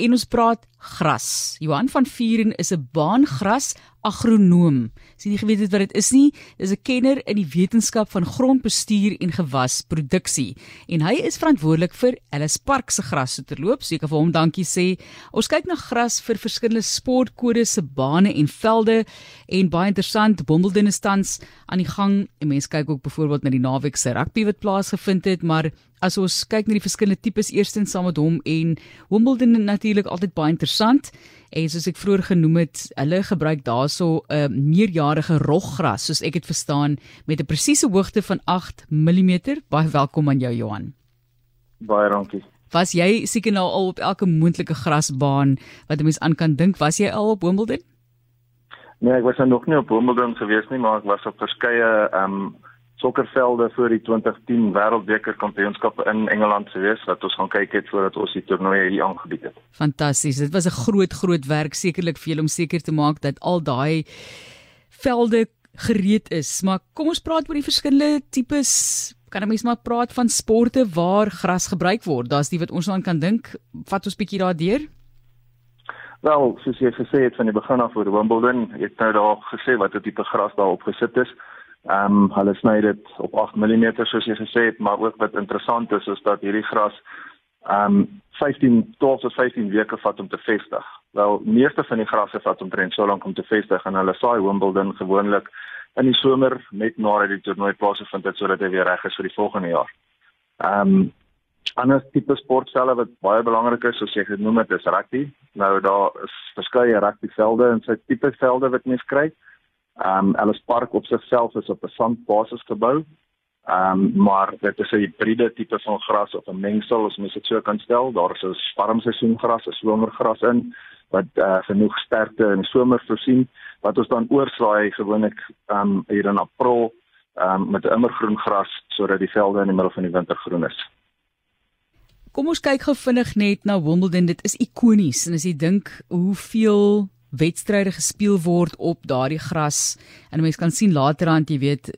en ons praat gras. Johan van Vuren is 'n baangras agronoom. Sien jy geweet het wat dit is nie? Dis 'n kenner in die wetenskap van grondbestuur en gewasproduksie en hy is verantwoordelik vir Ellis Park se gras so terloop. Seker vir hom dankie sê. Ons kyk na gras vir verskillende sportkodes se bane en velde en baie interessant Wimbledon is tans aan die gang. En mense kyk ook byvoorbeeld na die naweek se rugby wat plaasgevind het, maar as ons kyk na die verskillende tipes eerstens saam met hom en Wimbledon natuurlik altyd baie interessant. En soos ek vroeër genoem het, hulle gebruik daarso 'n uh, meerjarige roggras, soos ek dit verstaan, met 'n presiese hoogte van 8 mm. Baie welkom aan jou Johan. Baie dankie. Was jy seker nou al op elke moontlike grasbaan wat 'n mens aan kan dink? Was jy al op Wimbledon? Nee, ek was nog nie op Wimbledon gewees nie, maar ek was op verskeie ehm um, sokkervelde vir die 2010 Wêreldbeker Kampioenskappe in Engeland gewees wat ons gaan kyk het voordat ons die toernooi hier aangebied het. Fantasties. Dit was 'n groot groot werk sekerlik vir julle om seker te maak dat al daai velde gereed is. Maar kom ons praat oor die verskillende tipes kan ons maar praat van sporte waar gras gebruik word. Daar's die wat ons aan kan dink. Vat ons bietjie daardeur. Wel, soos jy gesê het van die begin af oor Wimbledon, het nou daar gesê wat 'n tipe gras daar op gesit is. Ehm um, hulle sny dit op 8 mm soos jy gesê het, maar ook wat interessant is is dat hierdie gras ehm um, 15 tot 15 weke vat om te vestig. Wel, meeste van die grasse vat omtrent so lank om te vestig en hulle saai Wimbledon gewoonlik in die somer net nadat die toernooi plaasvind dit sodat hy weer reg is vir die volgende jaar. Ehm um, ander tipe sportvelde wat baie belangrik is soos jy genoem het is rugby. Nou daar is verskeie rugbyvelde en sy tipe velde wat mens kry. Ehm um, Ellis Park op sigself is op 'n sandbasis gebou. Ehm um, maar dit is 'n hibride tipe van gras of 'n mengsel as mens dit so kan stel. Daar is 'n warmseisoengras, 'n somergras in wat uh, genoeg sterkte in die somer voorsien wat ons dan oorsaai gewoonlik ehm um, hier in April ehm um, met 'n immergroen gras sodat die velde in die middel van die winter groen is. Kom ons kyk gou vinnig net na Wimbledon. Dit is ikonies en as jy dink hoeveel wedstryde gespeel word op daardie gras en mense kan sien laterand jy weet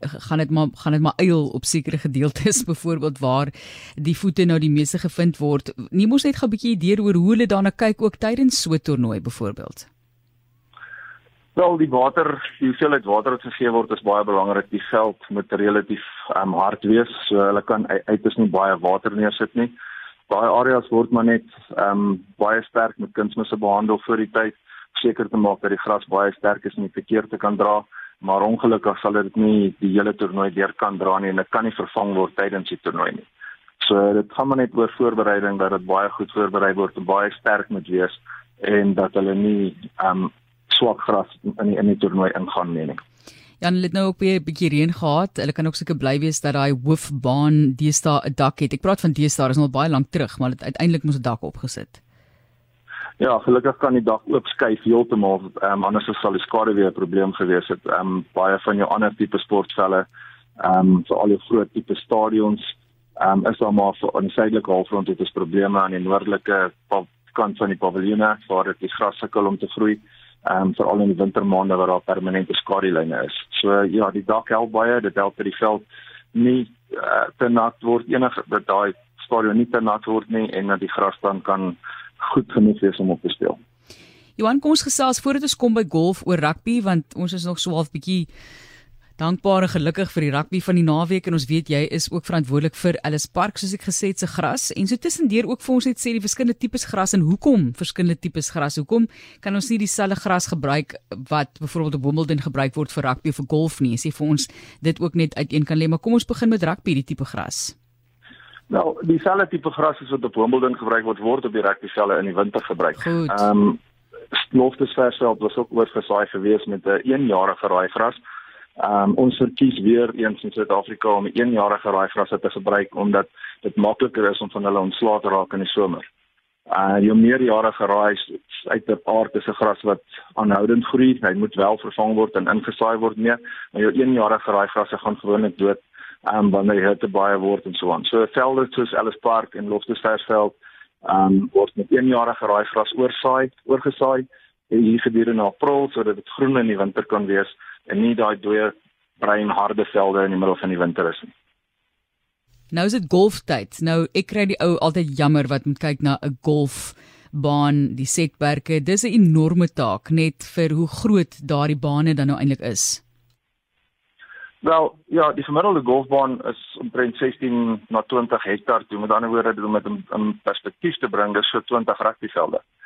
gaan dit maar gaan dit maar eil op sekere gedeeltes byvoorbeeld waar die voete nou die meeste gevind word nie mos net gou 'n bietjie idee oor hoe hulle daarna kyk ook tydens so 'n toernooi byvoorbeeld Wel die water, die hoeveelheid water wat gegee word is baie belangrik. Die veld moet relatief um, hard wees, so hulle kan uit is nie baie water neersit nie. Baie areas word maar net ehm um, baie sterk met kunsmisse behandel vir die tyd seker te maak dat die gras baie sterk is en die verkeer te kan dra, maar ongelukkig sal dit nie die hele toernooi deur kan dra nie en dit kan nie vervang word tydens die toernooi nie. So dit gaan maar net oor voorbereiding dat dit baie goed voorberei word en baie sterk moet wees en dat hulle nie um swak gras in die, in die toernooi ingaan nie. nie. Jan het nou ook weer 'n bietjie reën gehad. Hulle kan ook seker bly wees dat daai hoofbaan deesdae 'n dak het. Ek praat van deesdae, is nog baie lank terug, maar dit uiteindelik moes 'n dak opgesit. Ja, gelukkig kan die dag oop skuif heeltemal. Ehm um, anders sal die skade weer 'n probleem gewees het. Ehm um, baie van jou ander tipe sportvelle, ehm um, vir al die groot tipe stadions, ehm um, is daar maar vir aan die suidelike halfrond het ons probleme aan die noordelike kant van die paviljoene waar dit die gras sukkel om te groei. Um, veral in die wintermaande waar daar permanente skadelyne is. So ja, die dak help baie, dit help dat die veld nie uh, te nat word enige dat daai stadion nie te nat word nie en dat die gras dan kan goed genoeg wees om op te speel. Johan, kom ons gesels voordat ons kom by golf oor rugby want ons is nog so half bietjie dankbaar en gelukkig vir die rugby van die naweek en ons weet jy is ook verantwoordelik vir Ellis Park soos ek gesê het se gras. En so tussendeur ook vir ons net sê die verskillende tipes gras en hoekom verskillende tipes gras. Hoekom kan ons nie dieselfde gras gebruik wat byvoorbeeld op Wimbledon gebruik word vir rugby of vir golf nie? Sê vir ons dit ook net uiteen kan lê maar kom ons begin met rugby die tipe gras. Nou, dieselfde tipe gras as wat op Wimbledon gebruik word, word op die rugbyvelde in die winter gebruik. Ehm um, Loftusversveld was ook oorgesaai gewees met 'n eenjarige raaigras. Ehm um, ons verkies weer eens in Suid-Afrika om 'n eenjarige raaigras te gebruik omdat dit makliker is om van hulle ontslae te raak in die somer. Uh jou meerjarige raai uit 'n aard is 'n gras wat aanhoudend groei. Hy moet wel vervang word en ingesaai word mee, maar jou eenjarige raaigrasse gaan gewoonlik dood um, wanneer die hitte baie word en so aan. So velde soos Ellis Park en Loftusversveld um word met eenjarige raaigras oorsaai, oorgesaai hier gedurende April sodat dit groen in die winter kan wees en nie daai dooie bruin harde velde in die middel van die winter is nie. Nou is dit golftyd. Nou ek kry die ou altyd jammer wat moet kyk na 'n golf baan, die setperke. Dis 'n enorme taak net vir hoe groot daardie bane dan nou eintlik is. Wel, ja, die gemiddelde golfbaan is omtrent 16 na 20 hektaar. Toe met ander woorde, om dit in perspektief te bring, dis so 20 rugbyvelde. Ehm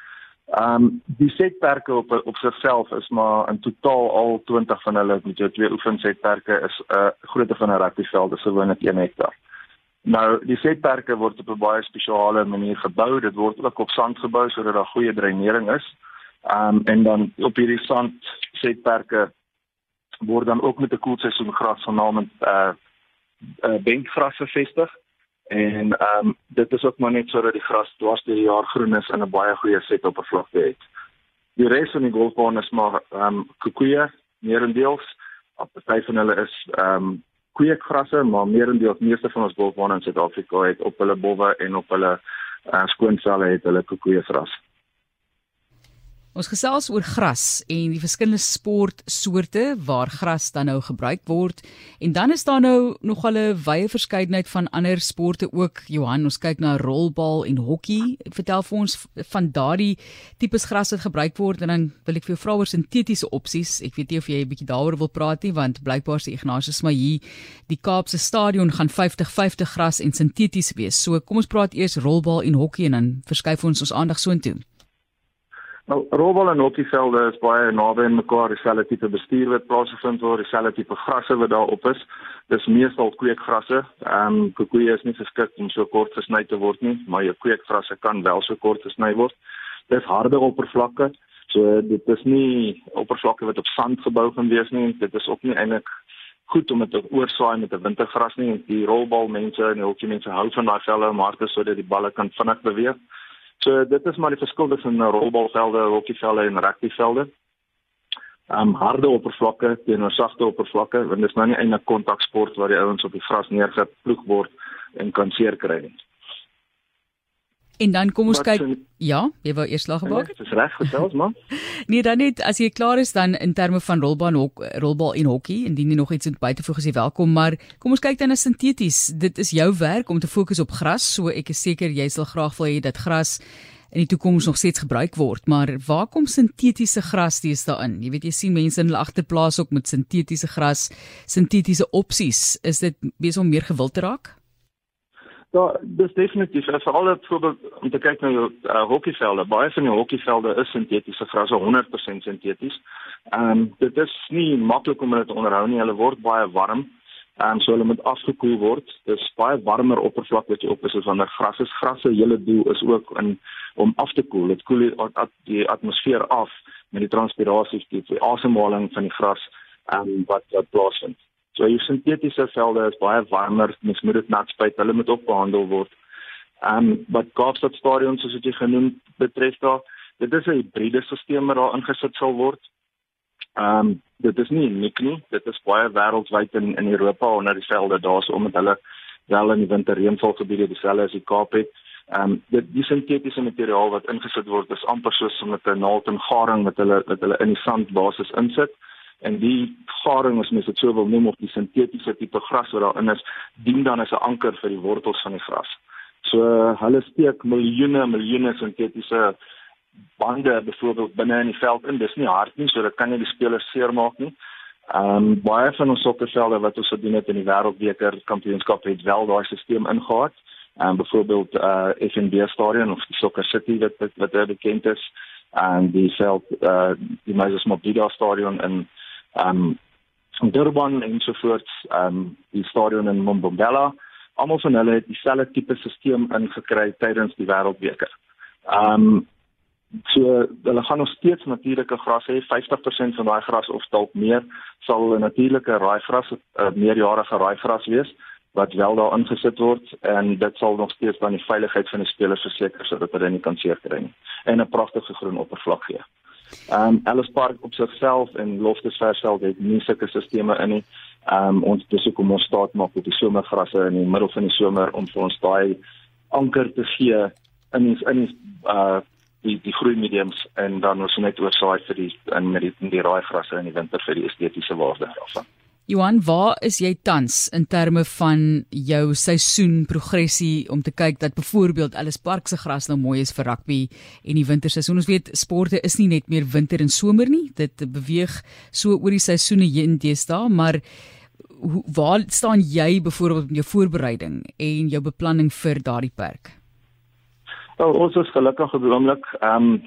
um, die setperke op op sigself is maar in totaal al 20 van hulle met jou twee oefensetperke is 'n uh, grootte van 'n rugbyveld, dis gewoonlik 1 hektaar. Nou, die setperke word op 'n baie spesiale manier gebou. Dit word ook op sand gebou sodat daar goeie dreinering is. Ehm um, en dan op hierdie sand setperke word dan ook met 'n koelseisoen gras genaamd eh uh, uh, benkgras gevestig. En ehm um, dit is ook maar net sodat die gras dwars deur die jaar groen is en 'n baie goeie setoppervlakte het. Die res van die golfbaan is maar ehm um, kokoeë, meerendeels. Op party van hulle is ehm um, kweekgrasse, maar meerendeels meeste van ons golfbane in Suid-Afrika het op hulle bowwe en op hulle uh, skoonselle het hulle kokoeë gras. Ons gesels oor gras en die verskillende sportsoorte waar gras dan nou gebruik word. En dan is daar nou nog 'n wye verskeidenheid van ander sporte ook. Johan, ons kyk na rolbal en hokkie. Vertel vir ons van daardie tipes gras wat gebruik word en dan wil ek vir jou vra oor sintetiese opsies. Ek weet nie of jy 'n bietjie daaroor wil praat nie want blykbaar se Ignatius maar hier die Kaapse stadion gaan 50-50 gras en sinteties wees. So kom ons praat eers rolbal en hokkie en dan verskuif ons ons aandag soontoe. Nou, rolbal en hokkievelde is baie naby aan mekaar, dieselfde tipe bestuur wat plaasvind word, dieselfde tipe grasse wat daar op is. Dis meestal kweekgrasse. Ehm um, kokoeie is nie geskik om so kort gesny te word nie, maar jou kweekgrasse kan wel so kort gesny word. Dis harde oppervlakke. So dit is nie oppervlakke wat op sand gebou gaan wees nie. Dit is ook nie eintlik goed om dit te oorsaai met 'n wintergras nie. Die rolbal mense en die hokkie mense hou van daai velle om hard te sodat die balle kan vinnig beweeg. So dit is maar die verskil tussen rolbalvelde, hokkievelde en rugbyvelde. Ehm um, harde oppervlakke teenoor sagte oppervlakke, want dit is nou nie eintlik kontaksport waar die ouens op die gras neergeploeg word en kan seer kry nie. En dan kom ons kyk ja, jy wou eers lag gemaak het. Dis reg gesels man. nee, dan net as jy klaar is dan in terme van rolbaan hok, rolbal en hokkie, indien jy nog iets moet byvoeg as jy welkom, maar kom ons kyk dan na sinteties. Dit is jou werk om te fokus op gras, so ek is seker jy sal graag wil hê dat gras in die toekoms nog steeds gebruik word, maar waar kom sintetiese gras steeds daarin? Jy weet jy sien mense in hulle agterplaas ook met sintetiese gras, sintetiese opsies. Is dit besig om meer gewild te raak? Ja, dis definitief. En veral dat voorbeeld om te kyk na jou uh, hokkievelde, baie van die hokkievelde is sintetiese gras, 100% sinteties. Ehm um, dit is nie maklik om dit te onderhou nie. Hulle word baie warm. Ehm um, so hulle moet afgekoel word. Dis baie warmer oppervlak wat jy op is as wanneer gras is. Gras se hele doel is ook in om af te koel. Dit koel die, die atmosfeer af met die transpirasie, die asemhaling van die gras ehm um, wat wat plaasvind. So jou sintetiese velde is baie warmer, mens moet dit nat spuit, hulle moet ook behandel word. Ehm um, wat Kaapstad stadion soos jy genoem betref daar, dit is 'n hibriede stelsel wat daar ingesit sal word. Ehm um, dit is nie uniek nie, dit is baie wêreldwyd in in Europa onder die velde daarso omdat hulle wel in die winter reënvalgebiede dieselfde as die Kaap het. Ehm um, dit die sintetiese materiaal wat ingesit word is amper soos met 'n naald en garing wat hulle wat hulle in die sandbasis insit en die garing as mens dit sou wil noem of die sintetiese tipe gras wat daarin is, dien dan as 'n anker vir die wortels van die gras. So hulle steek miljoene miljoene sintetiese bande byvoorbeeld binne in die veld in. Dis nie hard nie, so dit kan nie die spelers seermaak nie. Ehm um, baie van ons sokkervelde wat ons gedoen het in die wêreldbeker kampioenskap het wel daai stelsel ingehaat. Ehm um, byvoorbeeld uh FNB stadion of Soccer City wat wat, wat bekend is en die veld uh die Moses Mabhida stadion in ehm um, Durban en so voort, um, die stadion in Mbombela, almal van hulle het dieselfde tipe stelsel ingekry tydens die wêreldbeker. Um, so hulle gaan nog steeds natuurlike gras hê, 50% van daai gras of dalk meer sal 'n natuurlike raaigras, 'n uh, meerjarige raaigras wees wat wel daar ingesit word en dit sal nog steeds dan die veiligheid van die spelers verseker sodat hulle nie kan seerkry nie en 'n pragtige groen oppervlak gee. Ehm um, Ellis Park op sigself en Loftus Versveld het nie sulke sisteme in nie. Ehm um, ons dis ook om ons staat maak op die somergrasse in die middel van die somer om vir ons daai anker te gee in ons in die uh die die groei mediums en dan ons net oorsaai vir die in met die, die raai grasse in die winter vir die estetiese waarde daarvan. Johan, waar is jy tans in terme van jou seisoen progressie om te kyk dat byvoorbeeld alles park se gras nou mooi is vir rugby en die winterseisoen. Ons weet sporte is nie net meer winter en somer nie. Dit beweeg so oor die seisoene heen deesdae, maar hoe waar staan jy byvoorbeeld in jou voorbereiding en jou beplanning vir daardie perk? Wel, ons is gelukkig op die oomblik. Ehm um,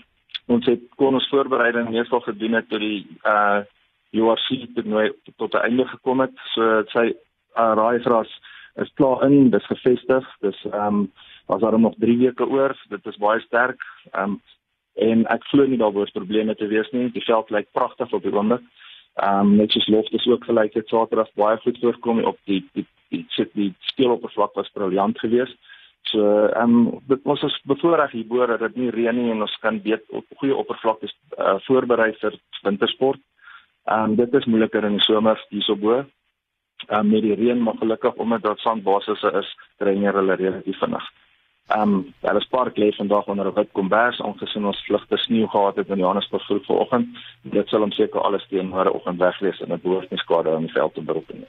ons het kon ons voorbereiding meestal gedoen het tot die uh URC toernooi tot 'n einde gekom het. So sy uh, raaigras is klaar in, dis gevestig. Dis ehm um, was daar nog 3 weke oor. Dit is baie sterk. Ehm um, en ek glo nie daar word probleme te wees nie. Die veld lyk pragtig op die oomblik. Ehm um, net soos lof is ook gelyk het Saterdag baie goed voorkom op die die die sit die speeloppervlak was briljant geweest. So ehm um, dit was ons bevoorreg hierbo dat dit nie reën nie en ons kan weet op goeie oppervlakte uh, voorberei vir wintersport. Ehm um, dit is moeiliker in die somer hierso bo. Ehm um, met die reën maar gelukkig omdat daar sandbasisse is, dreineer hulle relatief vinnig. Ehm um, daar is park lê vandag onder 'n wit kombers aangesien ons vlugte sneeu gehad het in Johannesburg vroeg vanoggend. Dit sal hom seker alles teen môre oggend weglees en 'n behoort nie skade aan die veld te beroep nie.